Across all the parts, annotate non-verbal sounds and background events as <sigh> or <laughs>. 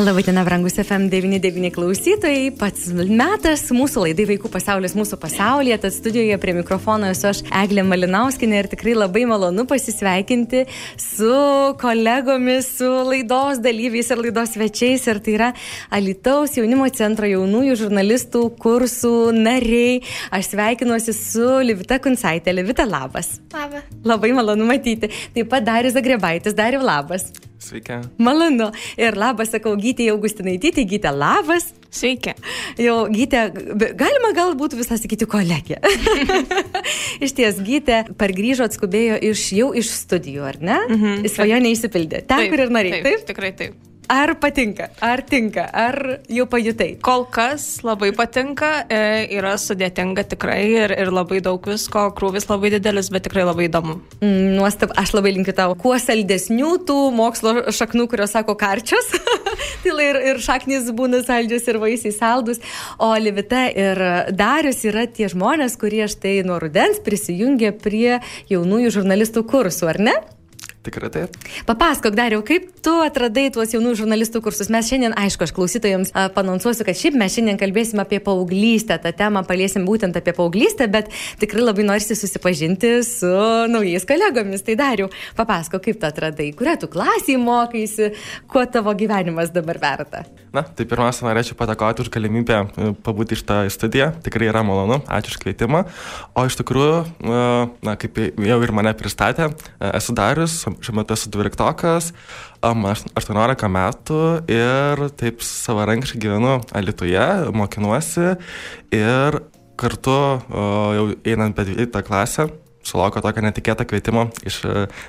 Labadiena, brangus FM99 klausytojai. Pats metas mūsų laidai Vaikų pasaulis mūsų pasaulyje. Tad studijoje prie mikrofono esu aš Eglė Malinauskinė ir tikrai labai malonu pasisveikinti su kolegomis, su laidos dalyviais ir laidos svečiais. Ir tai yra Alitaus jaunimo centro jaunųjų žurnalistų kursų nariai. Aš sveikinuosi su Livita Kunsaitė. Livita, labas. Labas. Labai malonu matyti. Taip pat Darius Zagrebaitis. Dariu, labas. Sveiki. Malonu. Ir labas, sakau, Gytė Augustinaitytė, Gytė labas. Sveiki. Jau Gytė, galima galbūt visą sakyti kolegė. <laughs> iš ties, Gytė pargrįžo, atskubėjo iš, jau iš studijų, ar ne? Mhm. Svajonė įsipildė. Ten, Taip, kur ir norėjai. Taip, tikrai taip. Ar patinka, ar tinka, ar jau pajutai? Kol kas labai patinka, e, yra sudėtinga tikrai ir, ir labai daug visko, krūvis labai didelis, bet tikrai labai įdomu. Mm, Nuostab, aš labai linkiu tau kuo saldesnių tų mokslo šaknų, kurios sako karčios. <laughs> tai ir, ir šaknis būna saldžios ir vaisiai saldus. O Livita ir Darius yra tie žmonės, kurie štai nuo rudens prisijungė prie jaunųjų žurnalistų kursų, ar ne? Tikrai taip. Papasakok, Dariau, kaip tu atradai tuos jaunų žurnalistų kursus? Mes šiandien, aišku, aš klausytojams panonsuosiu, kad šiaip mes šiandien kalbėsim apie paauglystę, tą temą paliesim būtent apie paauglystę, bet tikrai labai norisi susipažinti su naujais kolegomis. Tai Dariau, papasakok, kaip tu atradai, kurią tu klasį mokaisi, kuo tavo gyvenimas dabar verta. Na, tai pirmiausia, norėčiau patakoti už galimybę e, pabūti iš tą studiją. Tikrai yra malonu, ačiū už kvietimą. O iš tikrųjų, e, na, kaip jau ir mane pristatė, e, esu Darius, šiuo metu esu dvyliktokas, am, aš 18 metų ir taip savarankiškai gyvenu Alitoje, mokinuosi ir kartu jau einant per 12 klasę sulaukiau tokio netikėto kvietimo iš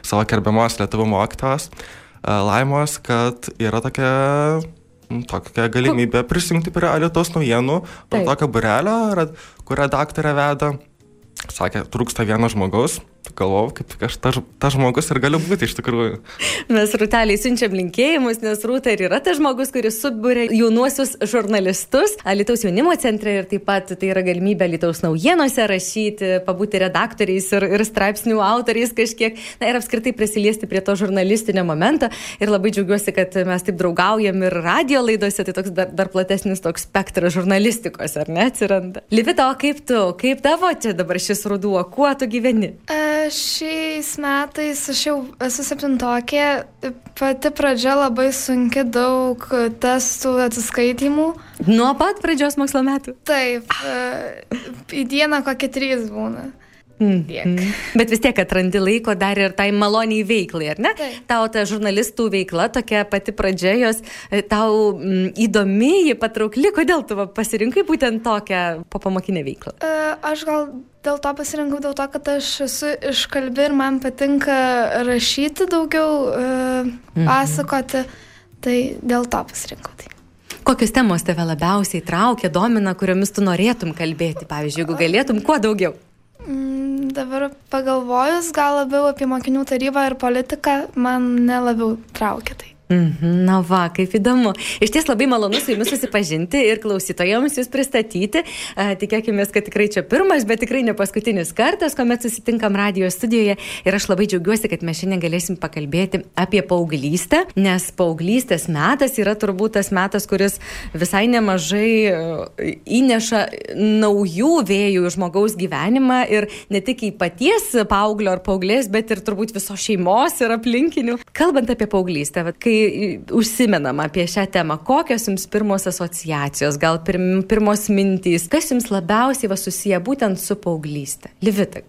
savo gerbiamos lietuvų mokytojos e, Laimos, kad yra tokia tokia galimybė prisijungti prie Alitos naujienų, Taip. tokio burelio, rad- kur redaktorė veda. Sakė, trūksta vieno žmogaus. Galvojau, kaip tik aš tas ta žmogus ir galiu būti iš tikrųjų. Mes Rūteliai siunčiam linkėjimus, nes Rūta ir yra tas žmogus, kuris subūrė jaunuosius žurnalistus Alitaus jaunimo centre ir taip pat tai yra galimybė Alitaus naujienose rašyti, pabūti redaktoriais ir, ir straipsnių autoriais kažkiek, na ir apskritai prisiliesti prie to žurnalistinio momento. Ir labai džiaugiuosi, kad mes taip draugaujam ir radio laidose, tai toks dar, dar platesnis toks spektras žurnalistikos, ar ne, atsiranda. Livita, o kaip tu, kaip tavo čia dabar šis ruduo, kuo tu gyveni? E, Šiais metais aš jau esu septintokė, pati pradžia labai sunki, daug testų atsiskaitimų. Nuo pat pradžios mokslo metų. Taip, e, į dieną kokie trys būna. Mm. Tiek. <laughs> Bet vis tiek atrandi laiko dar ir tai maloniai veiklai, ar ne? Taip. Tau ta žurnalistų veikla, tokia pati pradžia jos, e, tau mm, įdomi, ji patraukli, kodėl tu pasirinkai būtent tokią popamokinę veiklą? E, Aš gal dėl to pasirinkau, dėl to, kad aš esu iškalbi ir man patinka rašyti daugiau, e, pasakoti, tai dėl to pasirinkau. Tai. Kokios temos tave labiausiai traukia, domina, kuriomis tu norėtum kalbėti, pavyzdžiui, jeigu galėtum, kuo daugiau? Mm, Dabar pagalvojus, gal labiau apie mokinių tarybą ir politiką man nelabiau traukia tai. Mhm, Na va, kaip įdomu. Iš ties labai malonu su jumis susipažinti ir klausytojams jūs pristatyti. Tikėkime, kad tikrai čia pirmas, bet tikrai ne paskutinis kartas, kuomet susitinkam radio studijoje. Ir aš labai džiaugiuosi, kad mes šiandien galėsim pakalbėti apie paauglystę, nes paauglystės metas yra turbūt tas metas, kuris visai nemažai e, įneša naujų vėjų į žmogaus gyvenimą ir ne tik į paties paauglio ar paauglės, bet ir turbūt viso šeimos ir aplinkinių. Kalbant apie paauglystę, vat, kai užsimenam apie šią temą, kokios jums pirmos asociacijos, gal pirm, pirmos mintys, kas jums labiausiai va susiję būtent su paauglystė? Livita.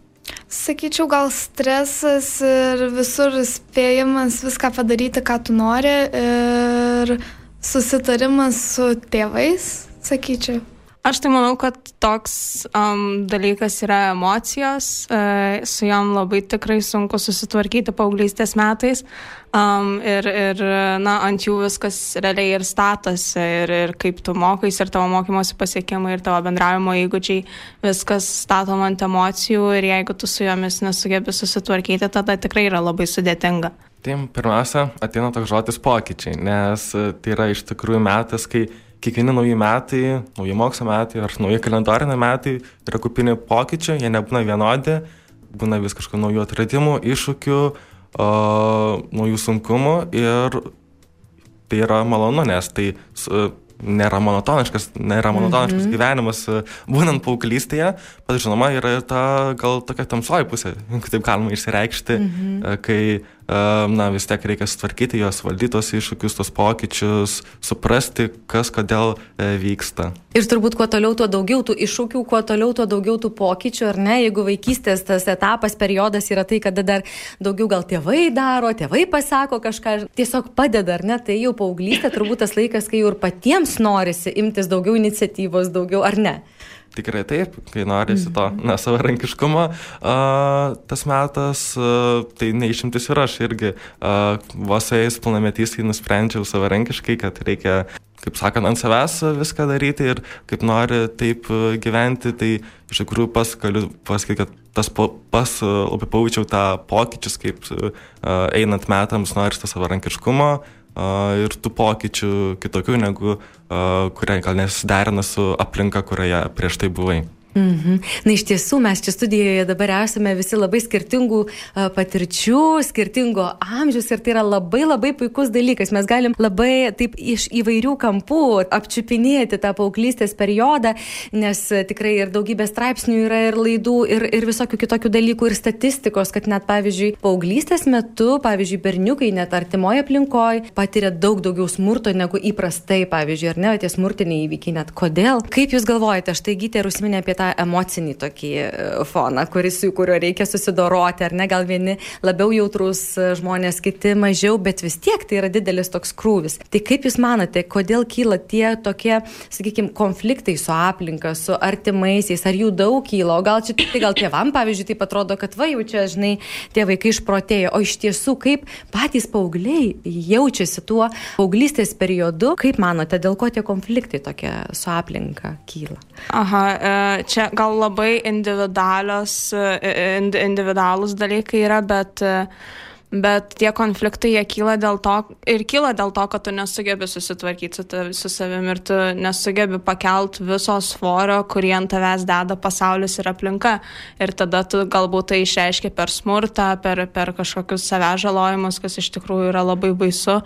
Sakyčiau, gal stresas ir visur spėjimas viską padaryti, ką tu nori ir susitarimas su tėvais, sakyčiau. Aš tai manau, kad toks um, dalykas yra emocijos, uh, su jom labai tikrai sunku susitvarkyti paauglystės metais um, ir, ir na, ant jų viskas realiai ir statosi ir, ir kaip tu mokais ir tavo mokymosi pasiekimai ir tavo bendravimo įgūdžiai, viskas statom ant emocijų ir jeigu tu su jomis nesugebi susitvarkyti, tada tikrai yra labai sudėtinga. Tai pirmiausia, ateina toks žodis pokyčiai, nes tai yra iš tikrųjų metas, kai kiekvieni nauji metai, nauji mokslo metai ar nauji kalendoriniai metai yra kupini pokyčių, jie nebūna vienodi, būna vis kažkokių naujų atradimų, iššūkių, o, naujų sunkumų ir tai yra malonu, nes tai nėra monotoniškas, nėra monotoniškas mm -hmm. gyvenimas, būnant paauglystėje, bet žinoma, yra ir ta gal tokia tamsoji pusė, taip galima išsireikšti, mm -hmm. kai na vis tiek reikia sutvarkyti juos, valdyti tos iššūkius, tos pokyčius, suprasti, kas kodėl e, vyksta. Ir turbūt kuo toliau, tuo daugiau tų iššūkių, kuo toliau, tuo daugiau tų pokyčių, ar ne? Jeigu vaikystės tas etapas, periodas yra tai, kada dar daugiau gal tėvai daro, tėvai pasako kažką, tiesiog padeda, ar ne? Tai jau paauglystė turbūt tas laikas, kai jau ir patiems norisi imtis daugiau iniciatyvos, daugiau, ar ne? Tikrai taip, kai norisi to mhm. na, savarankiškumo, uh, tas metas, tai neišimtis ir aš irgi vos eis pilnametys, kai nusprendžiau savarankiškai, kad reikia, kaip sakant, ant savęs viską daryti ir kaip nori taip gyventi, tai iš tikrųjų pas galiu pasakyti, kad tas pas labai pajaučiau tą pokyčius, kaip einant metams norisi to savarankiškumo ir tų pokyčių kitokių negu kurie gal nesiderina su aplinka, kurioje prieš tai buvai. Mhm. Na iš tiesų mes čia studijoje dabar esame visi labai skirtingų patirčių, skirtingo amžiaus ir tai yra labai labai puikus dalykas. Mes galim labai taip iš įvairių kampų apčiupinėti tą paauglystės periodą, nes tikrai ir daugybė straipsnių yra ir laidų ir, ir visokių kitokių dalykų ir statistikos, kad net pavyzdžiui paauglystės metu, pavyzdžiui, berniukai net artimoje aplinkoje patiria daug daugiau smurto negu įprastai, pavyzdžiui, ar ne, tie smurtiniai įvykiai net. Kodėl? Kaip Jūs galvojate, štai gytė ir užsiminė apie tą tą emocinį tokį e, foną, kuris, su kuriuo reikia susidoroti, ar ne, gal vieni labiau jautrus žmonės, kiti mažiau, bet vis tiek tai yra didelis toks krūvis. Tai kaip Jūs manote, kodėl kyla tie tokie, sakykime, konfliktai su aplinka, su artimaisiais, ar jų daug kyla, o gal čia tik tai gal tėvam, pavyzdžiui, taip atrodo, kad va jau čia, žinai, tie vaikai išprotėjo, o iš tiesų kaip patys paaugliai jaučiasi tuo paauglystės periodu, kaip manote, dėl ko tie konfliktai tokie su aplinka kyla? Aha, e, čia gal labai individualios, individualūs dalykai yra, bet Bet tie konfliktai, jie kyla dėl to ir kyla dėl to, kad tu nesugebi susitvarkyti su, ta, su savimi ir tu nesugebi pakelt viso svorio, kurį ant tavęs deda pasaulis ir aplinka. Ir tada tu galbūt tai išreiškia per smurtą, per, per kažkokius savęs žalojimus, kas iš tikrųjų yra labai baisu.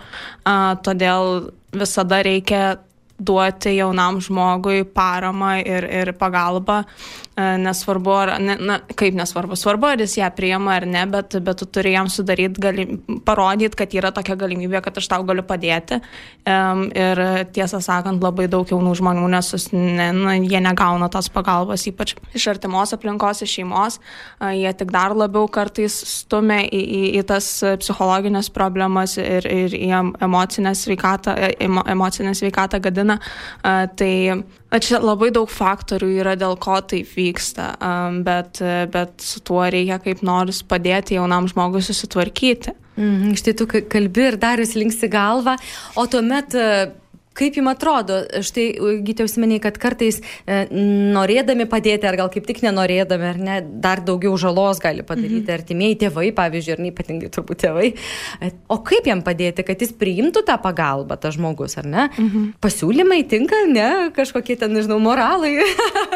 A, todėl visada reikia duoti jaunam žmogui paramą ir, ir pagalbą, e, nesvarbu, ar, ne, na, kaip nesvarbu, svarbu, ar jis ją priima ar ne, bet, bet tu turi jam sudaryti, gali, parodyti, kad yra tokia galimybė, kad aš tau galiu padėti. Um, ir tiesą sakant, labai daug jaunų žmonių, nes ne, na, jie negauna tos pagalbos, ypač iš artimos aplinkos, iš šeimos, uh, jie tik dar labiau kartais stumia į, į, į tas psichologinės problemas ir, ir į emocinę sveikatą, emo, emocinę sveikatą gadina gyvena. Tai čia labai daug faktorių yra, dėl ko taip vyksta, bet, bet su tuo reikia kaip nors padėti jaunam žmogui susitvarkyti. Mm, štai tu kalbi ir dar jūs linksi galvą, o tuomet Kaip jums atrodo, štai gytė užsimeniai, kad kartais e, norėdami padėti, ar gal kaip tik nenorėdami, ar ne, dar daugiau žalos gali padaryti mhm. artimieji tėvai, pavyzdžiui, ir neipatingai turbūt tėvai. E, o kaip jam padėti, kad jis priimtų tą pagalbą, tas žmogus, ar ne? Mhm. Pasiūlymai tinka, ne, kažkokie ten, nežinau, moralai,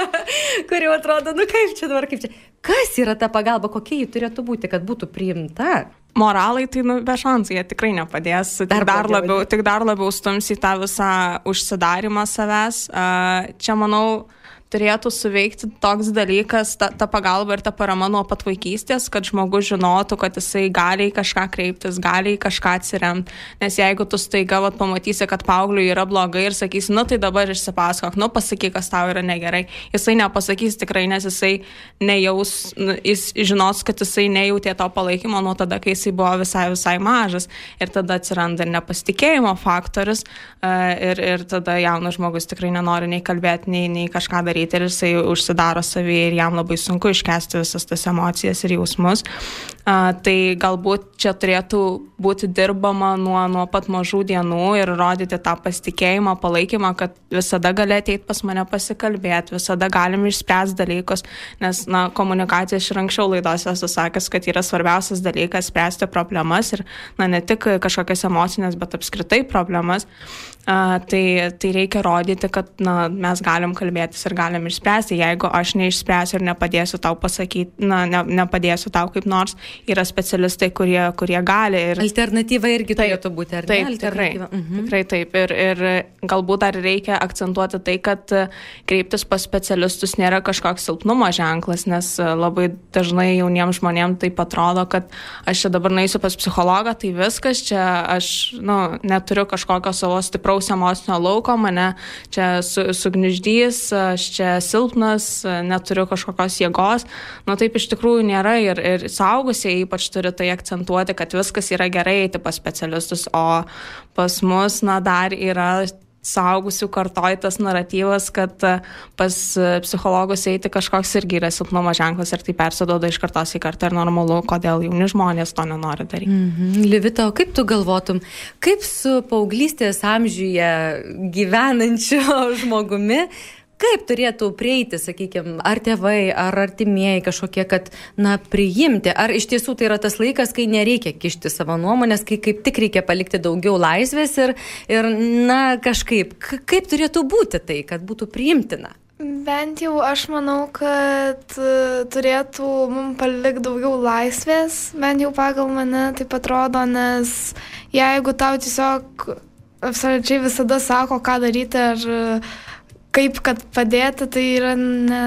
<laughs> kurie atrodo, nu kaip čia dabar, kaip čia. Kas yra ta pagalba, kokia ji turėtų būti, kad būtų priimta? moralai tai nu, be šansų, jie tikrai nepadės. Dar, dar, labiau, tik dar labiau stums į tą visą užsidarimą savęs. Čia, manau, turėtų suveikti toks dalykas, ta, ta pagalba ir ta parama nuo pat vaikystės, kad žmogus žinotų, kad jisai gali į kažką kreiptis, gali į kažką atsiremti. Nes jeigu tu staiga vat, pamatysi, kad paaugliui yra blogai ir sakysi, nu tai dabar išsipasakok, nu pasakyk, kas tau yra negerai, jisai nepasakys tikrai, nes jisai nejaus, nu, jis žinos, kad jisai nejautė to palaikymo nuo tada, kai jisai buvo visai, visai mažas. Ir tada atsiranda ir nepasitikėjimo faktorius e, ir, ir tada jaunas žmogus tikrai nenori nei kalbėti, nei, nei kažką daryti daryti ir jisai užsidaro savį ir jam labai sunku iškesti visas tas emocijas ir jausmus. A, tai galbūt čia turėtų būti dirbama nuo, nuo pat mažų dienų ir rodyti tą pasitikėjimą, palaikymą, kad visada gali ateiti pas mane pasikalbėti, visada galim išspręsti dalykus, nes na, komunikacija iš anksčiau laidose esu sakęs, kad yra svarbiausias dalykas spręsti problemas ir na, ne tik kažkokias emocinės, bet apskritai problemas. A, tai, tai reikia rodyti, kad na, mes galim kalbėtis ir galim išspręsti. Jeigu aš neišspręsiu ir nepadėsiu tau pasakyti, na, ne, nepadėsiu tau kaip nors, yra specialistai, kurie, kurie gali. Ir... Alternatyva irgi taip, turėtų būti, ar taip, ne? Tikrai, mhm. tikrai taip. Ir, ir galbūt dar reikia akcentuoti tai, kad kreiptis pas specialistus nėra kažkoks silpnumo ženklas, nes labai dažnai jauniems žmonėms tai atrodo, kad aš čia dabar naisiu pas psichologą, tai viskas, čia aš nu, neturiu kažkokio savo stipraus emocinio lauko, mane čia su, sugniždys, aš čia silpnas, neturiu kažkokios jėgos. Nu taip iš tikrųjų nėra ir, ir saugusiai ypač turi tai akcentuoti, kad viskas yra gerai eiti pas specialistus, o pas mus, na, dar yra saugusių kartoj tas naratyvas, kad pas psichologus eiti kažkoks irgi yra silpnumo ženklas ir tai persidoda iš kartos į kartą ir normalu, kodėl jauni žmonės to nenori daryti. Mm -hmm. Livita, o kaip tu galvotum, kaip su paauglystės amžiuje gyvenančiu <laughs> žmogumi kaip turėtų prieiti, sakykime, ar tėvai, ar artimieji kažkokie, kad, na, priimti, ar iš tiesų tai yra tas laikas, kai nereikia kišti savo nuomonės, kai kaip tik reikia palikti daugiau laisvės ir, ir na, kažkaip, kaip turėtų būti tai, kad būtų priimtina. Bent jau aš manau, kad e, turėtų mums palikti daugiau laisvės, bent jau pagal mane taip atrodo, nes jeigu tau tiesiog absoliučiai visada sako, ką daryti, ar kaip kad padėti, tai yra ne,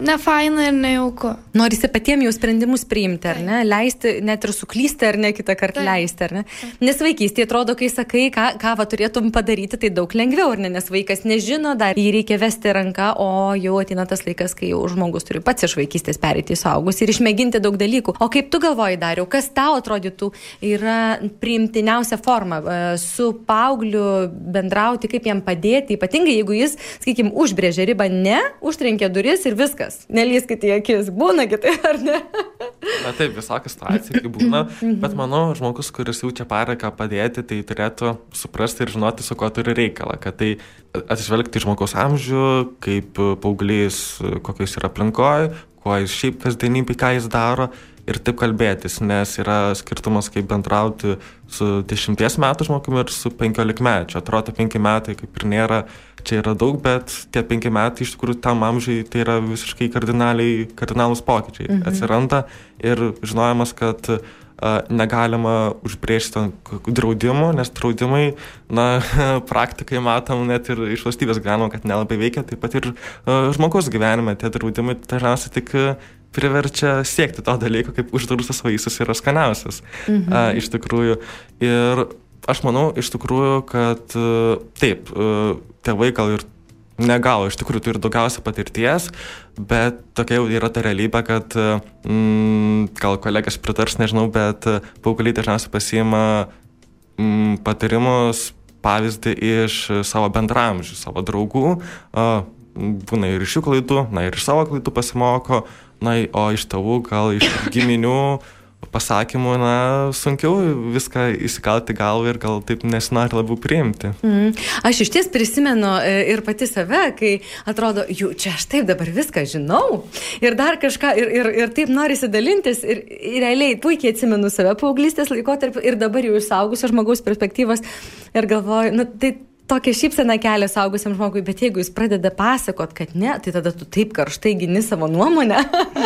ne faina ir nejauku. Norisi patiems jau sprendimus priimti, ar ne? Leisti, net ir suklysti, ar ne kitą kartą leisti, ar ne? Nes vaikystėje atrodo, kai sakai, ką, ką va turėtum padaryti, tai daug lengviau, ar ne? Nes vaikas nežino, dar jį reikia vesti ranką, o jau ateina tas laikas, kai jau žmogus turi pats iš vaikystės perėti į saugus ir išmėginti daug dalykų. O kaip tu galvoji, Dariau, kas tau atrodytų yra priimtiniausia forma su paaugliu bendrauti, kaip jam padėti, ypatingai jeigu jis, sakykime, užbrėžė ribą, ne, užtrenkė duris ir viskas viskas. Nelyskite į akis. Būna kitai, <laughs> ar ne? Na taip, visokia situacija, būna. Bet manau, žmogus, kuris jaučia pareiką padėti, tai turėtų suprasti ir žinoti, su kuo turi reikalą. Kad tai atsižvelgti į žmogaus amžių, kaip paauglys, kokios yra aplinkoje, kuo jis šiaip kasdienybė, ką jis daro ir taip kalbėtis, nes yra skirtumas, kaip bendrauti su dešimties metų žmogumi ir su penkiolikmečiu. Atrodo, penki metai kaip ir nėra, čia yra daug, bet tie penki metai iš tikrųjų tam amžiui tai yra visiškai kardinalūs pokyčiai. Mhm. Atsiranda ir žinojimas, kad negalima užbrėžti draudimų, nes draudimai, na, <laughs> praktikai matom net ir iš valstybės gyvenimo, kad nelabai veikia, taip pat ir žmogaus gyvenime tie draudimai dažniausiai tik priverčia siekti to dalyko, kaip uždraustas vaisius yra skaniausias. Mhm. A, iš tikrųjų. Ir aš manau, iš tikrųjų, kad taip, tėvai gal ir negavo, iš tikrųjų turi daugiausia patirties, bet tokia jau yra ta realybė, kad mm, gal kolegas pritars, nežinau, bet paaugliai dažniausiai pasiima mm, patarimus, pavyzdį iš savo bendramžių, savo draugų, būna ir iš jų klaidų, na ir iš savo klaidų pasimoko, na, o iš tėvų, gal iš giminių pasakymų, na, sunkiau viską įsikalti galvą ir gal taip nesinori labiau priimti. Mm. Aš iš ties prisimenu e, ir pati save, kai atrodo, jų čia aš taip dabar viską žinau ir dar kažką, ir, ir, ir taip norisi dalintis ir, ir realiai puikiai atsimenu save paauglystės laikotarpį ir dabar jau iš saugusio žmogaus perspektyvos ir galvoju, nu, tai tokia šypsena kelia saugusiam žmogui, bet jeigu jis pradeda pasakot, kad ne, tai tada tu taip karštai gini savo nuomonę.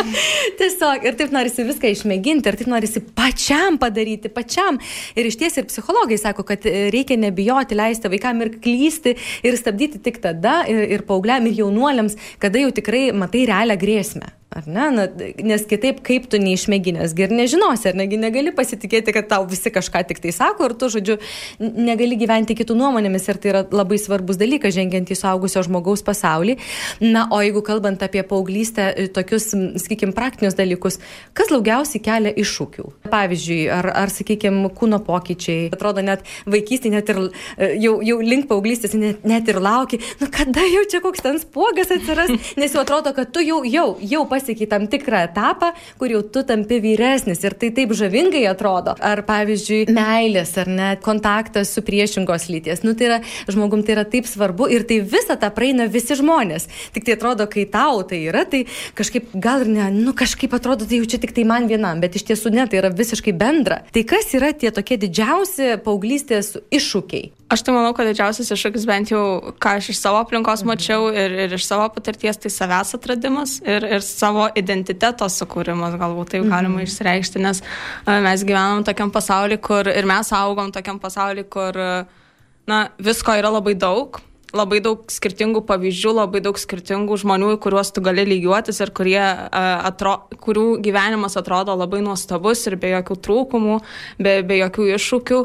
<laughs> Tiesiog ir taip norisi viską išmėginti, ir taip norisi pačiam padaryti, pačiam. Ir iš ties ir psichologai sako, kad reikia nebijoti leisti vaikam ir klysti ir stabdyti tik tada ir, ir paaugliam ir jaunuoliams, kada jau tikrai matai realią grėsmę. Ar ne? Na, nes kitaip kaip tu neišmėginęs, ir nežinosi, ar negi negali pasitikėti, kad tau visi kažką tik tai sako, ir tu, žodžiu, negali gyventi kitų nuomonėmis, ir tai yra labai svarbus dalykas, žengiant į suaugusio žmogaus pasaulį. Na, o jeigu kalbant apie paauglystę, e, tokius, sakykime, praktinius dalykus, kas daugiausiai kelia iššūkių? Pavyzdžiui, ar, ar sakykime, kūno pokyčiai, atrodo, net vaikystė, net ir e, jau, jau link paauglystės, net, net ir lauki, nu kada jau čia koks ten spogas atsiras, nes jau atrodo, kad tu jau, jau, jau pasitikėjai pasiekiai tam tikrą etapą, kur jau tu tampi vyresnis ir tai taip žavingai atrodo. Ar pavyzdžiui, meilės ar net kontaktas su priešingos lyties. Nu, tai yra, žmogum tai yra taip svarbu ir tai visą tą praeina visi žmonės. Tik tai atrodo, kai tau tai yra, tai kažkaip gal ir ne, nu kažkaip atrodo, tai jau čia tik tai man vienam, bet iš tiesų ne, tai yra visiškai bendra. Tai kas yra tie tokie didžiausi paauglystės iššūkiai? Aš tai manau, kad didžiausias iššūkis bent jau, ką aš iš savo aplinkos mhm. mačiau ir, ir iš savo patirties, tai savęs atradimas ir, ir savo identiteto sukūrimas, galbūt taip galima mhm. išreikšti, nes mes gyvenam tokiam pasauliu, kur ir mes augom tokiam pasauliu, kur na, visko yra labai daug labai daug skirtingų pavyzdžių, labai daug skirtingų žmonių, kuriuos tu gali lygiuotis ir kurie, atro, kurių gyvenimas atrodo labai nuostabus ir be jokių trūkumų, be, be jokių iššūkių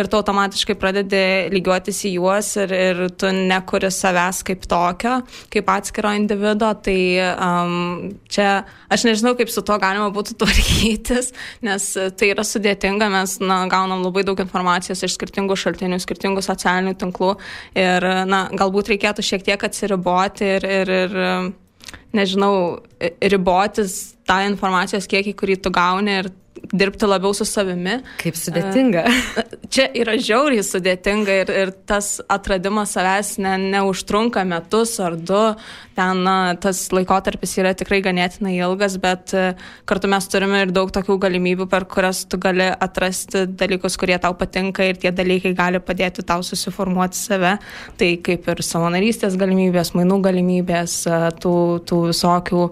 ir tu automatiškai pradedi lygiuotis į juos ir, ir tu nekuri savęs kaip tokio, kaip atskiro individo. Tai um, čia aš nežinau, kaip su tuo galima būtų <laughs> tvarkytis, nes tai yra sudėtinga, mes na, gaunam labai daug informacijos iš skirtingų šaltinių, skirtingų socialinių tinklų ir na, galbūt reikėtų šiek tiek atsiriboti ir, ir, ir nežinau, ribotis tą informacijos kiekį, kurį tu gauni ir dirbti labiau su savimi. Kaip sudėtinga. Čia yra žiauriai sudėtinga ir, ir tas atradimas savęs ne, neužtrunka metus ar du, ten na, tas laikotarpis yra tikrai ganėtinai ilgas, bet e, kartu mes turime ir daug tokių galimybių, per kurias tu gali atrasti dalykus, kurie tau patinka ir tie dalykai gali padėti tau susiformuoti save. Tai kaip ir savanorystės galimybės, mainų galimybės, e, tų, tų visokių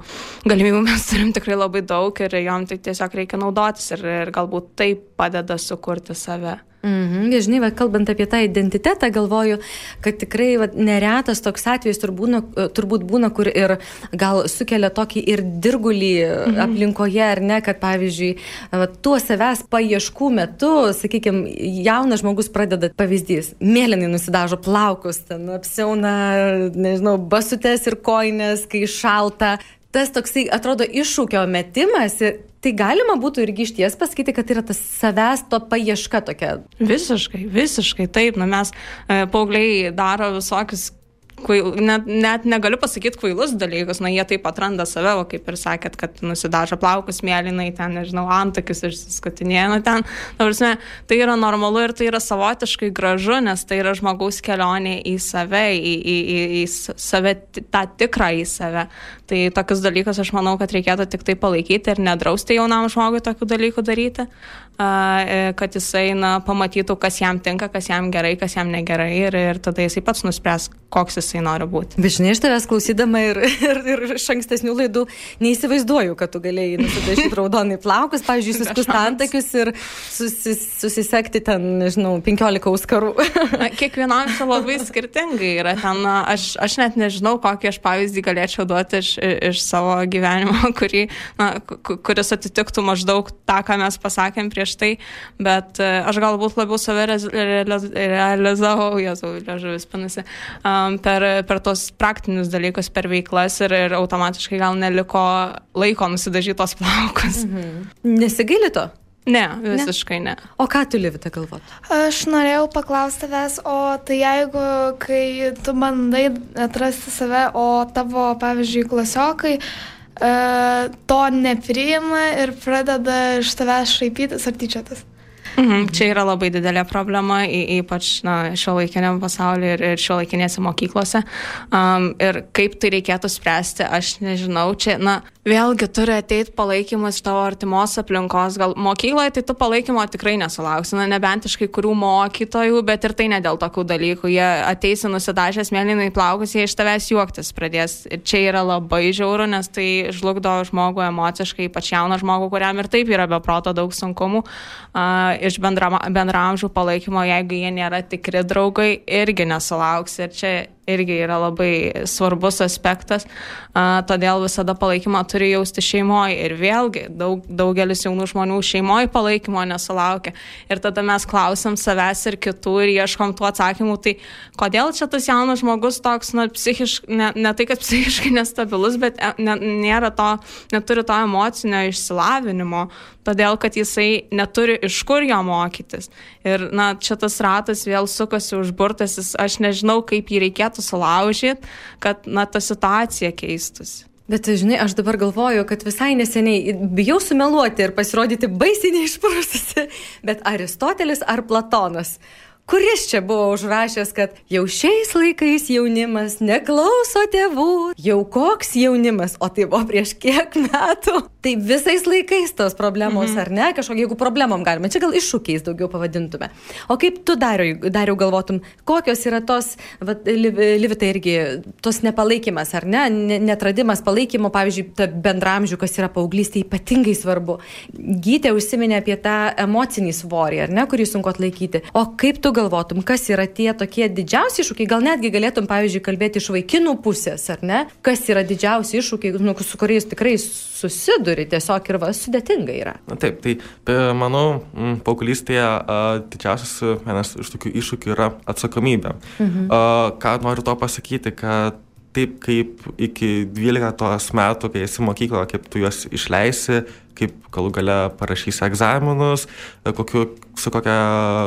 galimybių mes turim tikrai labai daug ir jom tai tiesiog reikia naudotis ir, ir galbūt tai padeda sukurti save. Mhm, žinai, va, kalbant apie tą identitetą, galvoju, kad tikrai va, neretas toks atvejis turbūt būna, turbūt būna, kur ir gal sukelia tokį ir dirgulį mhm. aplinkoje, ar ne, kad pavyzdžiui, va, tuo savęs paieškų metu, sakykime, jaunas žmogus pradeda pavyzdys, mėlynai nusidažo plaukus, ten apsiauna, nežinau, basutes ir koinės, kai šalta. Tas toksai atrodo iššūkio metimas Tai galima būtų irgi iš ties pasakyti, kad yra tas savęs to paieška tokia. Visiškai, visiškai taip. Na, mes e, paaugliai daro visokius kvail, net, net negaliu pasakyti kvailus dalykus, na jie taip atranda save, o kaip ir sakėt, kad nusidažo plaukus mėlynai, ten, nežinau, antakius išsiskutinėja, nu ten, na, prasme, tai yra normalu ir tai yra savotiškai gražu, nes tai yra žmogaus kelionė į save, į, į, į, į save, tą tikrą į save. Tai tokius dalykus aš manau, kad reikėtų tik tai palaikyti ir nedrausti jaunam žmogui tokių dalykų daryti. E, kad jisai na, pamatytų, kas jam tinka, kas jam gerai, kas jam negerai ir, ir tada jisai pats nuspręs, koks jisai nori būti. Žinai, aš tavęs klausydama ir, ir, ir iš ankstesnių laidų neįsivaizduoju, kad tu galėjai nusidažyti raudonai plaukus, pavyzdžiui, suskusti antakius ir susis, susisekti ten, nežinau, 15 auskarų. Kiekvienam čia labai skirtingai yra. Ten, aš, aš net nežinau, kokį aš pavyzdį galėčiau duoti iš, iš savo gyvenimo, <laughs> kurį, na, kuris atitiktų maždaug tą, ką mes pasakėm prieš tai, bet e, aš galbūt labiau save realizavau, jėzau, liežuvis panasi, per, per tos praktinius dalykus, per veiklas ir, ir automatiškai gal neliko laiko nusidažyti tos plaukus. Mhm. Nesigaili to? Ne, visiškai ne. ne. O ką tu livite galvot? Aš norėjau paklausti tavęs, o tai jeigu, kai tu bandai atrasti save, o tavo, pavyzdžiui, klasiokai, E, to nepriima ir pradeda iš tavęs šaipytis ar tyčiotis. Mhm, čia yra labai didelė problema, ypač šio laikiniam pasaulyje ir, ir šio laikinėse mokyklose. Um, ir kaip tai reikėtų spręsti, aš nežinau. Čia, na, vėlgi turi ateiti palaikymas iš tavo artimos aplinkos. Gal mokykloje tai tu palaikymo tikrai nesulauksi, na, nebent iš kai kurių mokytojų, bet ir tai ne dėl tokių dalykų. Jie ateisi nusidažęs mėlynai plaukus, jie iš tavęs juoktis pradės. Ir čia yra labai žiauru, nes tai žlugdo žmogų emociškai, ypač jauną žmogų, kuriam ir taip yra beproto daug sunkumų. Uh, iš bendramžių palaikymo, jeigu jie nėra tikri draugai, irgi nesulauks. Ir čia irgi yra labai svarbus aspektas, a, todėl visada palaikymą turi jausti šeimoje ir vėlgi daug, daugelis jaunų žmonių šeimoje palaikymo nesulaukia ir tada mes klausim savęs ir kitų ir ieškom tų atsakymų, tai kodėl čia tas jaunas žmogus toks, na, psichiškai, ne, ne tai, kad <laughs> psichiškai nestabilus, bet e, ne, nėra to, neturi to emocinio išsilavinimo, todėl kad jisai neturi iš kur jo mokytis. Ir, na, čia tas ratas vėl sukasi užburtasis, aš nežinau, kaip jį reikėtų sulaužyti, kad, na, ta situacija keistųsi. Bet, žinai, aš dabar galvoju, kad visai neseniai bijau sumeluoti ir pasirodyti baisiai neišprususi, bet Aristotelis ar Platonas kuris čia buvo užrašęs, kad jau šiais laikais jaunimas neklauso tėvų, jau koks jaunimas, o tai buvo prieš kiek metų. Tai visais laikais tos problemos, mhm. ar ne, kažkokie, jeigu problemom galima, čia gal iššūkiais daugiau pavadintume. O kaip tu dariau, galvotum, kokios yra tos, Livitai irgi, tos nepalaikymas, ar ne, netradimas palaikymo, pavyzdžiui, bendramžių, kas yra paauglystė ypatingai svarbu. Gytė užsiminė apie tą emocinį svorį, ar ne, kurį sunku atlaikyti. O kaip tu galvotum, kas yra tie tokie didžiausi iššūkiai, gal netgi galėtum, pavyzdžiui, kalbėti iš vaikinų pusės, ar ne? Kas yra didžiausi iššūkiai, nu, su kuriais tikrai susiduri, tiesiog ir va, sudėtinga yra. Na, taip, tai manau, paauglystėje didžiausias vienas iš tokių iššūkių yra atsakomybė. Mhm. A, ką noriu to pasakyti, kad taip kaip iki 12 metų, kai esi mokykloje, kaip tu juos išleisi, kaip galų gale parašysi egzaminus, kokiu, su kokia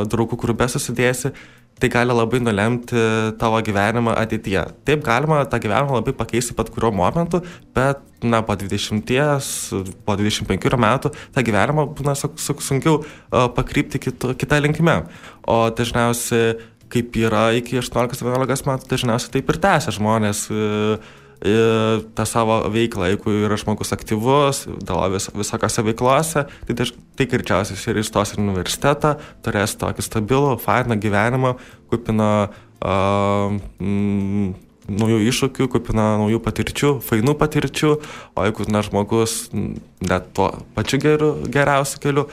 draugų grupė susidėsi, tai gali labai nulemti tavo gyvenimą ateityje. Taip galima tą gyvenimą labai pakeisti pat kuriuo momentu, bet na, po 20, po 25 metų tą gyvenimą būna sunkiau pakrypti kitu, kitą linkme. O dažniausiai kaip yra iki 18-19 metų, dažniausiai taip ir tęsia žmonės e, e, tą savo veiklą, jeigu yra žmogus aktyvus, dalyvauja visokiose veiklose, tai, daž, tai greičiausiai ir įstos į universitetą, turės tokį stabilų, fainą gyvenimą, kupiną uh, mm, naujų iššūkių, kupina naujų patirčių, fainų patirčių, o jeigu na, žmogus net tuo pačiu geru, geriausiu keliu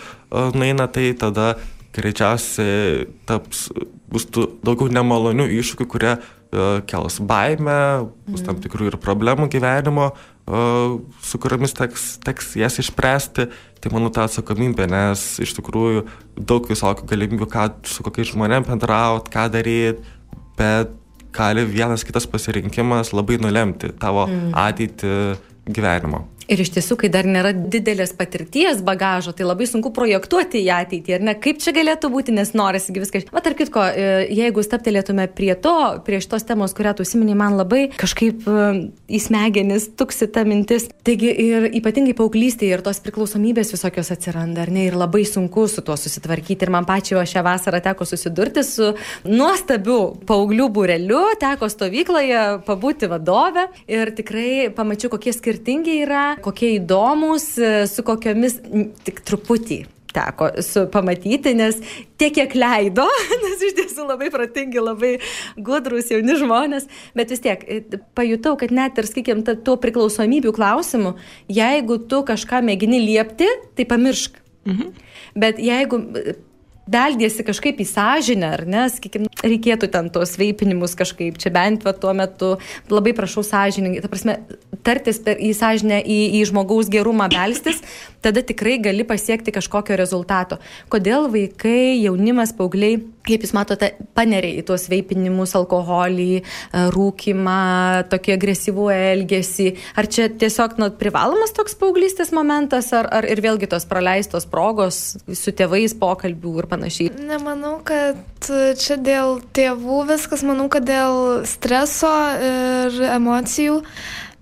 nueina, tai tada greičiausiai taps, bus daugiau nemalonių iššūkių, kurie uh, kels baimę, bus tam mm. tikrų ir problemų gyvenimo, uh, su kuriamis teks, teks jas išspręsti. Tai manau ta atsakomybė, nes iš tikrųjų daug visokių galimybių, ką su kokiais žmonėm bendrauti, ką daryti, bet gali vienas kitas pasirinkimas labai nulemti tavo mm. ateitį gyvenimo. Ir iš tiesų, kai dar nėra didelės patirties bagažo, tai labai sunku projektuoti į ateitį, ar ne, kaip čia galėtų būti, nes norisi viską. Va, tarp kitko, e, jeigu staptelėtume prie to, prie šitos temos, kurią tu užsiminiai, man labai kažkaip e, į smegenis tuksi ta mintis. Taigi ir ypatingai paauglystėje ir tos priklausomybės visokios atsiranda, ar ne, ir labai sunku su tuo susitvarkyti. Ir man pačiai šią vasarą teko susidurti su nuostabiu paauglių būreliu, teko stovykloje pabūti vadovę ir tikrai pamačiau, kokie skirtingi yra kokie įdomus, e, su kokiomis tik truputį teko su, pamatyti, nes tiek, kiek leido, <laughs> nes iš tiesų labai protingi, labai gudrus jauni žmonės, bet vis tiek e, pajutau, kad net ir, sakykime, tuo priklausomybių klausimu, jeigu tu kažką mėgini liepti, tai pamiršk. Mhm. Bet jeigu beldėsi kažkaip į sąžinę, ar ne, sakykime, reikėtų ten tos veipinimus kažkaip, čia bent va tuo metu, labai prašau sąžiningai, ta prasme, tartis per, į sąžinę, į, į žmogaus gerumą belstis, tada tikrai gali pasiekti kažkokio rezultato. Kodėl vaikai, jaunimas, paaugliai, kaip jūs matote, paneria į tuos veipinimus, alkoholį, e, rūkimą, tokį agresyvų elgesį, ar čia tiesiog nu, privalomas toks paauglystės momentas, ar, ar ir vėlgi tos praleistos progos su tėvais pokalbių ir panašiai? Nemanau, kad čia dėl tėvų viskas, manau, kad dėl streso ir emocijų.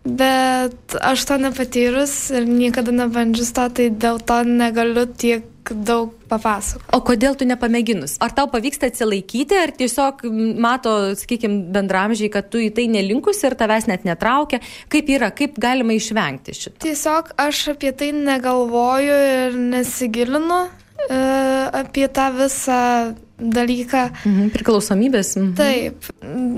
Bet aš to nepatyrus ir niekada nebandžius to, tai dėl to negaliu tiek daug papasakoti. O kodėl tu nepamėginus? Ar tau pavyksta atsilaikyti, ar tiesiog mato, sakykime, bendramžiai, kad tu į tai nelinkusi ir tavęs net netraukia? Kaip yra, kaip galima išvengti šito? Tiesiog aš apie tai negalvoju ir nesigilinu apie tą visą dalyką. Mhm, priklausomybės. Mhm. Taip,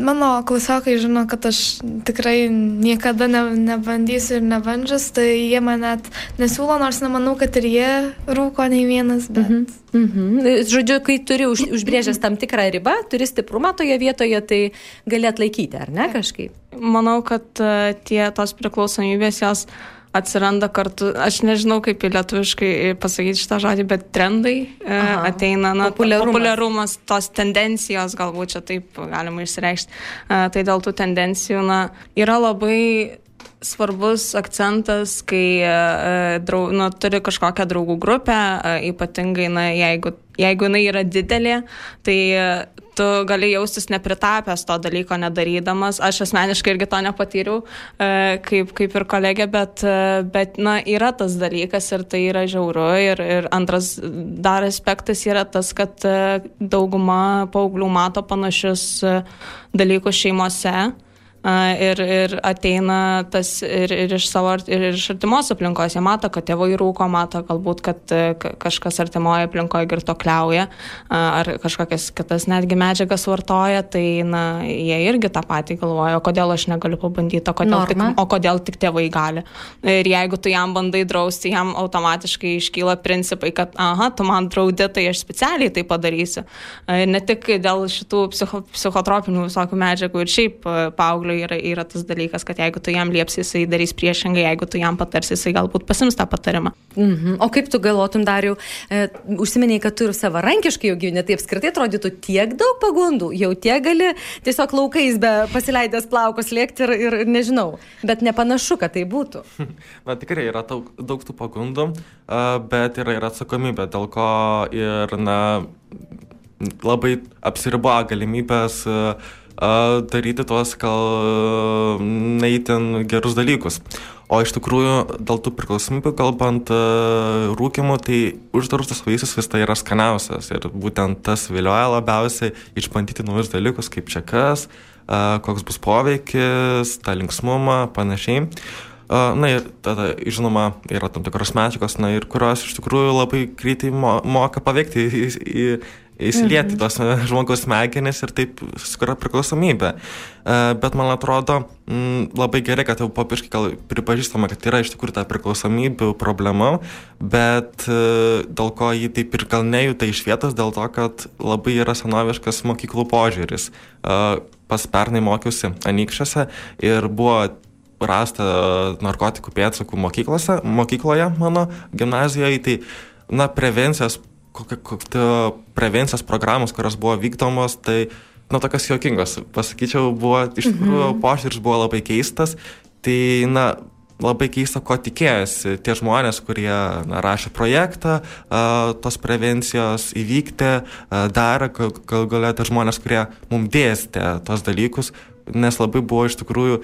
mano klasiokai žino, kad aš tikrai niekada ne, nebandysiu ir nebandžius, tai jie man net nesiūlo, nors nemanau, kad ir jie rūko nei vienas. Bet... Mhm. Mhm. Žodžiu, kai turi už, užbrėžęs tam tikrą ribą, turi stiprumą toje vietoje, tai gali atlaikyti, ar ne kažkaip? Manau, kad uh, tie tos priklausomybės jos atsiranda kartu, aš nežinau kaip lietuviškai pasakyti šitą žodį, bet trendai e, Aha, ateina, na, populiarumas. populiarumas, tos tendencijos, galbūt čia taip galima išreikšti. E, tai dėl tų tendencijų, na, yra labai svarbus akcentas, kai uh, drau, nu, turi kažkokią draugų grupę, ypatingai, na, jeigu, jeigu jinai yra didelė, tai tu gali jaustis nepritapęs to dalyko nedarydamas. Aš asmeniškai irgi to nepatyriau, uh, kaip, kaip ir kolegė, bet, uh, bet, na, yra tas dalykas ir tai yra žiauru. Ir, ir antras dar aspektas yra tas, kad uh, dauguma paauglių mato panašius dalykus šeimose ir, ir ateina tas ir, ir iš savo ir iš artimos aplinkos. Jie mato, kad tėvai rūko, mato galbūt, kad e, kažkas artimoje aplinkoje girtokliauja ar kažkokias kitas netgi medžiagas vartoja, tai na, jie irgi tą patį galvoja, o kodėl aš negaliu pabandyti, o kodėl, tik, o kodėl tik tėvai gali. Ir jeigu tu jam bandai drausti, jam automatiškai iškyla principai, kad, aha, tu man draudi, tai aš specialiai tai padarysiu. Ne tik dėl šitų psicho, psichotropinių visokių medžiagų ir šiaip e, paauglių paaugliui yra, yra tas dalykas, kad jeigu tu jam liepsi, jisai darys priešingai, jeigu tu jam patarsi, jisai galbūt pasims tą patarimą. Mhm. O kaip tu galvotum, Dariu, e, užsimeniai, kad tu ir savarankiškai jau gyveni, tai apskritai atrodytų tiek daug pagundų, jau tiek gali tiesiog laukais be pasileidęs plaukus lėkti ir, ir, ir nežinau, bet nepanašu, kad tai būtų. <laughs> Na tikrai yra daug, daug tų pagundų, bet yra ir atsakomybė, dėl ko ir na, labai apsiriboja galimybės uh, daryti tuos gal neįtin gerus dalykus. O iš tikrųjų, dėl tų priklausomybių kalbant, rūkimų, tai uždraustas vaisius vis tai yra skaniausias. Ir būtent tas vilioja labiausiai išbandyti naujus dalykus, kaip čia kas, koks bus poveikis, tą linksmumą, panašiai. Na ir tada, žinoma, yra tam tikros medžiagos, na ir kurios iš tikrųjų labai greitai mo moka paveikti į, į, įsilieti mhm. tos e, žmogaus smegenis ir taip sukuria priklausomybę. E, bet man atrodo mm, labai gerai, kad jau papiškai gal pripažįstama, kad yra iš tikrųjų ta priklausomybių problema, bet e, dėl ko jį taip ir gal nejuta iš vietos, dėl to, kad labai yra senoviškas mokyklų požiūris. Pas pernai mokiausi Anykščiuose ir buvo rasta narkotikų pėdsakų mokyklose, mokykloje mano gimnazijoje, tai na, prevencijos kokia, kokia prevencijos programos, kurios buvo vykdomos, tai, na, tokios juokingos, pasakyčiau, buvo, iš tikrųjų, mhm. požiūris buvo labai keistas, tai, na, labai keista, ko tikėjosi tie žmonės, kurie na, rašė projektą, a, tos prevencijos įvykti, a, darė, gal, gal galėtų žmonės, kurie mums dėstė tos dalykus, nes labai buvo iš tikrųjų,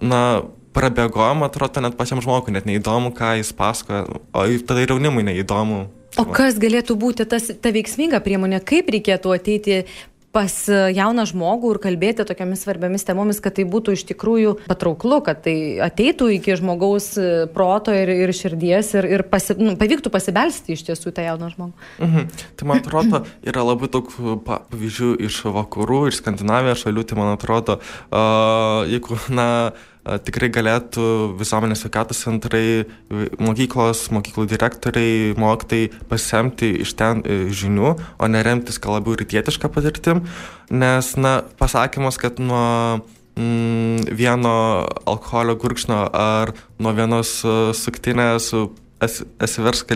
na, prabėgom, atrodo, net pačiam žmogui net neįdomu, ką jis pasakoja, o tada ir jaunimui neįdomu, O kas galėtų būti tas, ta veiksminga priemonė, kaip reikėtų ateiti pas jauną žmogų ir kalbėti tokiamis svarbiamis temomis, kad tai būtų iš tikrųjų patrauklu, kad tai ateitų iki žmogaus proto ir, ir širdies ir, ir pasi, nu, pavyktų pasibelsti iš tiesų tą jauną žmogų. Mhm. Tai man atrodo, yra labai daug pavyzdžių iš vakarų, iš Skandinavijos šalių, tai man atrodo, uh, jeigu, na, uh, tikrai galėtų visuomenės sveikatos centrai, mokyklos, mokyklų direktoriai, mokytai pasisemti iš ten e, žinių, o neremtis gal labiau rytietišką patirtim, nes, na, pasakymas, kad nuo mm, vieno alkoholio gurkšno ar nuo vienos e, suktinės esivers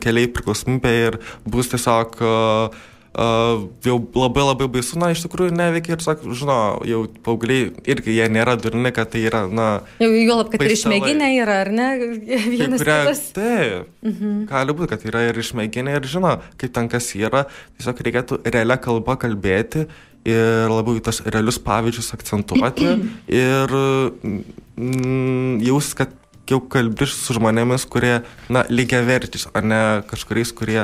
keliai priklausomybė ir bus tiesiog uh, Uh, jau labai labai baisu, na, iš tikrųjų neveikia ir, sak, žinau, jau paaugliai irgi jie nėra durni, kad tai yra, na... Jau juolab, kad ir išmėginę yra, ar ne? <laughs> Vienas kitas. Taip, mhm. gali būti, kad yra ir išmėginę ir žino, kaip ten kas yra, tiesiog reikėtų realią kalbą kalbėti ir labiau į tas realius pavyzdžius akcentuoti <clears throat> ir mm, jaus, kad jau kalbi su žmonėmis, kurie, na, lygiai vertis, o ne kažkuriais, kurie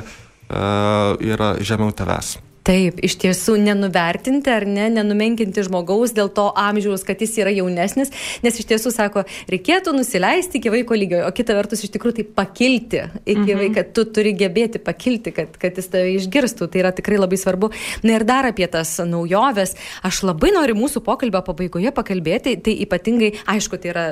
yra žemiau tavęs. Taip, iš tiesų nenuvertinti ar ne, nenumenkinti žmogaus dėl to amžiaus, kad jis yra jaunesnis, nes iš tiesų sako, reikėtų nusileisti iki vaiko lygio, o kita vertus iš tikrųjų tai pakilti iki mhm. vaiko, tu turi gebėti pakilti, kad, kad jis tave išgirstų, tai yra tikrai labai svarbu. Na ir dar apie tas naujoves, aš labai noriu mūsų pokalbio pabaigoje pakalbėti, tai ypatingai, aišku, tai yra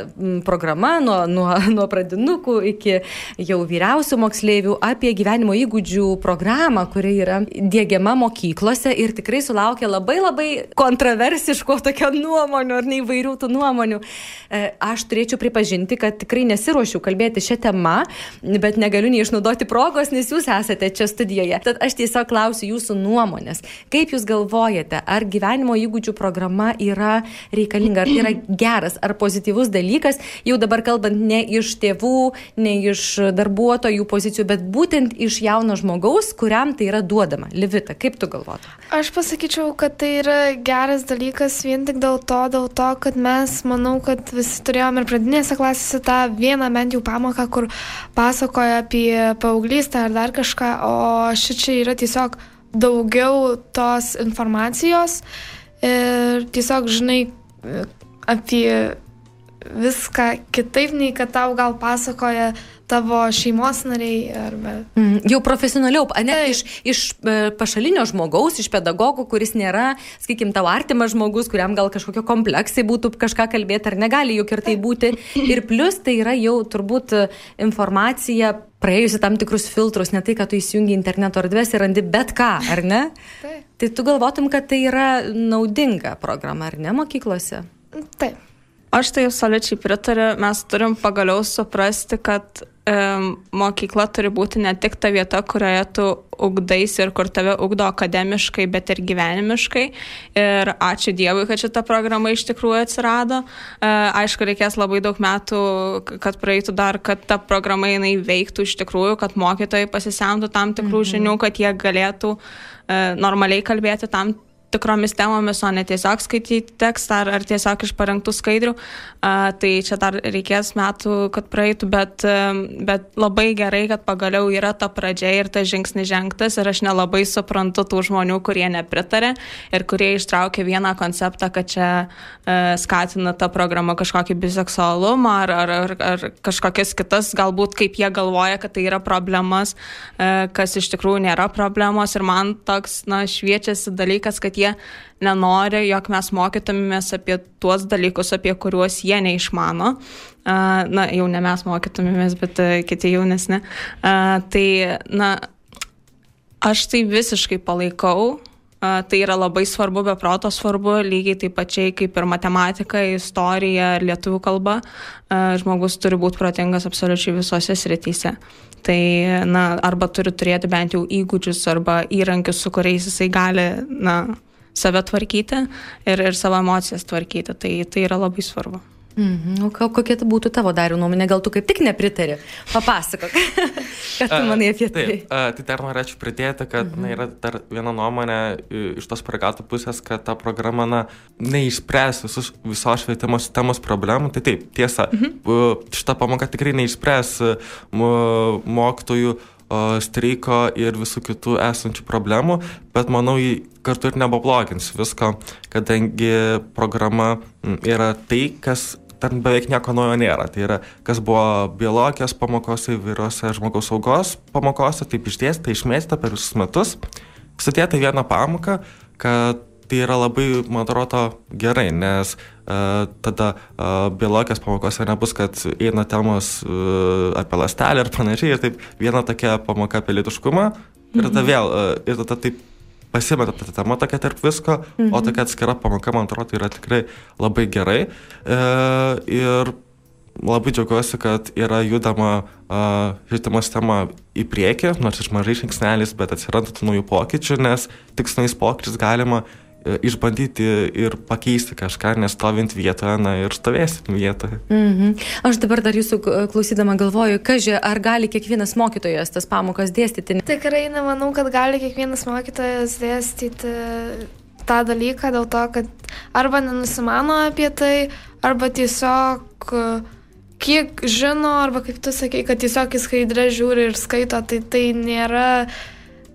programa nuo, nuo, nuo pradinukų iki jau vyriausių moksleivių apie gyvenimo įgūdžių programą, kuri yra dėgiama mokyklai mokyklose ir tikrai sulaukia labai labai kontroversiško tokio nuomonių ar neįvairių tų nuomonių. E, aš turėčiau pripažinti, kad tikrai nesiuošiu kalbėti šią temą, bet negaliu neišnaudoti progos, nes jūs esate čia studijoje. Tad aš tiesiog klausiu jūsų nuomonės. Kaip jūs galvojate, ar gyvenimo įgūdžių programa yra reikalinga, ar yra geras, ar pozityvus dalykas, jau dabar kalbant ne iš tėvų, ne iš darbuotojų pozicijų, bet būtent iš jauno žmogaus, kuriam tai yra duodama. Livita, kaip tu galvotum? Aš pasakyčiau, kad tai yra geras dalykas vien tik dėl to, dėl to, kad mes, manau, kad visi turėjom ir pradinėse klasėse tą vieną bent jau pamoką, kur pasakoja apie paauglystę ar dar kažką, o ši čia yra tiesiog daugiau tos informacijos ir tiesiog žinai apie viską kitaip, nei kad tau gal pasakoja tavo šeimos nariai arba. Mm, jau profesionaliau, ne tai. iš, iš e, pašalinio žmogaus, iš pedagogų, kuris nėra, sakykim, tavo artimas žmogus, kuriam gal kažkokio kompleksai būtų kažką kalbėti, ar negali juk ir tai būti. Ir plus tai yra jau turbūt informacija praėjusi tam tikrus filtrus, ne tai, kad tu įsijungi interneto erdvės ir randi bet ką, ar ne? Taip. Tai tu galvotum, kad tai yra naudinga programa, ar ne, mokyklose? Taip. Aš tai absoliučiai pritariu, mes turim pagaliau suprasti, kad e, mokykla turi būti ne tik ta vieta, kurioje tu ugdaisi ir kur tave ugdo akademiškai, bet ir gyvenimiškai. Ir ačiū Dievui, kad šita programa iš tikrųjų atsirado. E, aišku, reikės labai daug metų, kad praeitų dar, kad ta programa jinai veiktų iš tikrųjų, kad mokytojai pasisemtų tam tikrų mhm. žinių, kad jie galėtų e, normaliai kalbėti tam tikromis temomis, o ne tiesiog skaityti tekstą ar, ar tiesiog iš parengtų skaidrių. Uh, tai čia dar reikės metų, kad praeitų, bet, bet labai gerai, kad pagaliau yra ta pradžia ir tas žingsnis žengtas ir aš nelabai suprantu tų žmonių, kurie nepritarė ir kurie ištraukė vieną konceptą, kad čia uh, skatina ta programa kažkokį biseksualumą ar, ar, ar, ar kažkokias kitas, galbūt kaip jie galvoja, kad tai yra problemas, uh, kas iš tikrųjų nėra problemos ir man toks, na, šviečiasi dalykas, kad jie nenori, jog mes mokytumėmės apie tuos dalykus, apie kuriuos jie neišmano. Na, jau ne mes mokytumėmės, bet kiti jaunesni. Tai, na, aš tai visiškai palaikau. Tai yra labai svarbu, be proto svarbu, lygiai taip pačiai kaip ir matematika, istorija lietuvių kalba. Žmogus turi būti protingas absoliučiai visose srityse. Tai, na, arba turi turėti bent jau įgūdžius arba įrankius, su kuriais jisai gali, na, save tvarkyti ir, ir savo emocijas tvarkyti. Tai, tai yra labai svarbu. Mhm. O kokia tai būtų tavo darių nuomonė, gal tu kaip tik nepritari? Papasakok, <laughs> ką tu manai apie tai. Taip, uh, tai dar norėčiau pridėti, kad mhm. na, yra dar viena nuomonė iš tos paragatų pusės, kad ta programa na, neišspręs visus, visos švietimo sistemos problemų. Tai taip, tiesa, mhm. šita pamoka tikrai neišspręs mokytojų streiko ir visų kitų esančių problemų, bet manau, jį kartu ir nebablogins visko, kadangi programa yra tai, kas ten beveik nieko naujo nėra. Tai yra, kas buvo biologijos pamokose įvairiose žmogaus saugos pamokose, taip išdėstyta, išmėstyta per visus metus, sudėta vieną pamoką, kad tai yra labai, man atrodo, gerai, nes uh, tada uh, biologijos pamokose nebus, kad eina temos uh, apie lastelę ir panašiai, ir taip viena tokia pamoka apie litiškumą, ir tada mhm. vėl, uh, ir tada taip pasimeta ta tema tokia tarp visko, mhm. o tokia atskira pamoka, man atrodo, yra tikrai labai gerai. Uh, ir labai džiaugiuosi, kad yra judama uh, švietimo sistema į priekį, nors iš mažai žingsnelis, bet atsiranda tų naujų pokyčių, nes tik su naujais pokyčiais galima E, išbandyti ir pakeisti kažką, nestovint vietoje, na ir stovėsit vietoje. -hmm. Aš dabar dar jūsų klausydama galvoju, kažkai, ar gali kiekvienas mokytojas tas pamokas dėstyti? Tikrai nemanau, kad gali kiekvienas mokytojas dėstyti tą dalyką dėl to, kad arba nenusimano apie tai, arba tiesiog kiek žino, arba kaip tu sakai, kad tiesiog į skaidrę žiūri ir skaito, tai tai nėra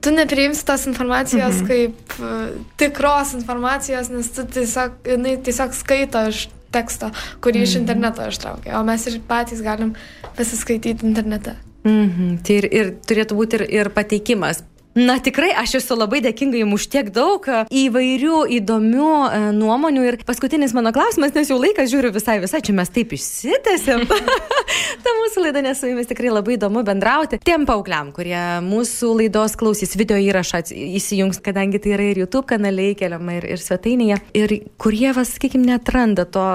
tu nepriimsi tos informacijos mhm. kaip uh, tikros informacijos, nes tu tiesiog, jinai tiesiog skaito iš teksto, kurį mhm. iš interneto ištraukė, o mes ir patys galim pasiskaityti internete. Mhm. Tai ir, ir turėtų būti ir, ir pateikimas Na tikrai, aš esu labai dėkinga jums už tiek daug e, įvairių įdomių e, nuomonių. Ir paskutinis mano klausimas, nes jau laikas žiūriu visai, visai, čia mes taip išsitėsim. <laughs> Ta mūsų laida, nes su jumis tikrai labai įdomu bendrauti. Tiem paaugliam, kurie mūsų laidos klausys video įrašą įsijungs, kadangi tai yra ir YouTube kanaliai keliama ir, ir svetainėje. Ir kurie, vas, sakykime, netranda to,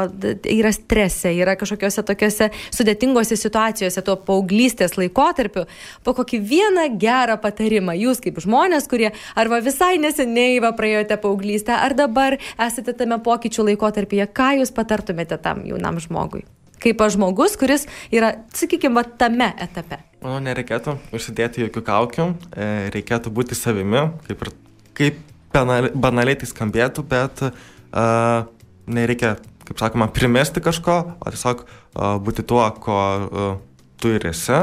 yra strese, yra kažkokiose tokiose sudėtingose situacijose, tuo paauglystės laikotarpiu, po kokį vieną gerą patarimą jūs kaip žmonės, kurie arba visai neseniai va praėjote paauglystę, ar dabar esate tame pokyčių laikotarpyje, ką jūs patartumėte tam jaunam žmogui? Kaip žmogus, kuris yra, sakykime, tame etape. Manau, nereikėtų užsidėti jokių kaukių, e, reikėtų būti savimi, kaip, ir, kaip banaliai tai skambėtų, bet uh, nereikia, kaip sakoma, primesti kažko, o tiesiog uh, būti tuo, ko uh, tu ir esi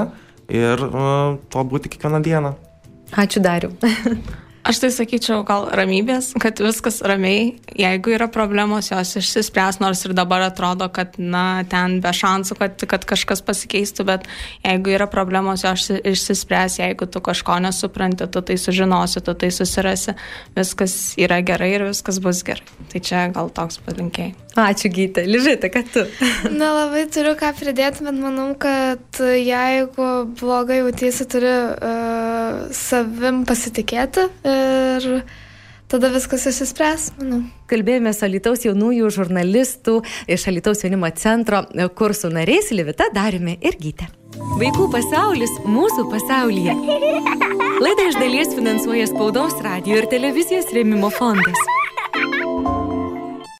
ir uh, tuo būti kiekvieną dieną. Ačiū Dariu. <laughs> Aš tai sakyčiau, gal ramybės, kad viskas ramiai, jeigu yra problemos, jos išsispręs, nors ir dabar atrodo, kad, na, ten be šansų, kad, kad kažkas pasikeistų, bet jeigu yra problemos, jos išsispręs, jeigu tu kažko nesupranti, tu tai sužinosi, tu tai susirasi, viskas yra gerai ir viskas bus gerai. Tai čia gal toks palinkėjai. Ačiū, Gyta. Ližita, kad tu. <laughs> Na, labai turiu ką pridėti, bet manau, kad jeigu blogai jautiesi, turi uh, savim pasitikėti. Uh, ir tada viskas išsispręs, manau. Kalbėjome su Alitaus jaunųjų žurnalistų iš Alitaus jaunimo centro kursų nariais Livita Darimi ir Gytė. Vaikų pasaulis mūsų pasaulyje. Laidą iš dalies finansuoja Spaudos radio ir televizijos rėmimo fondas.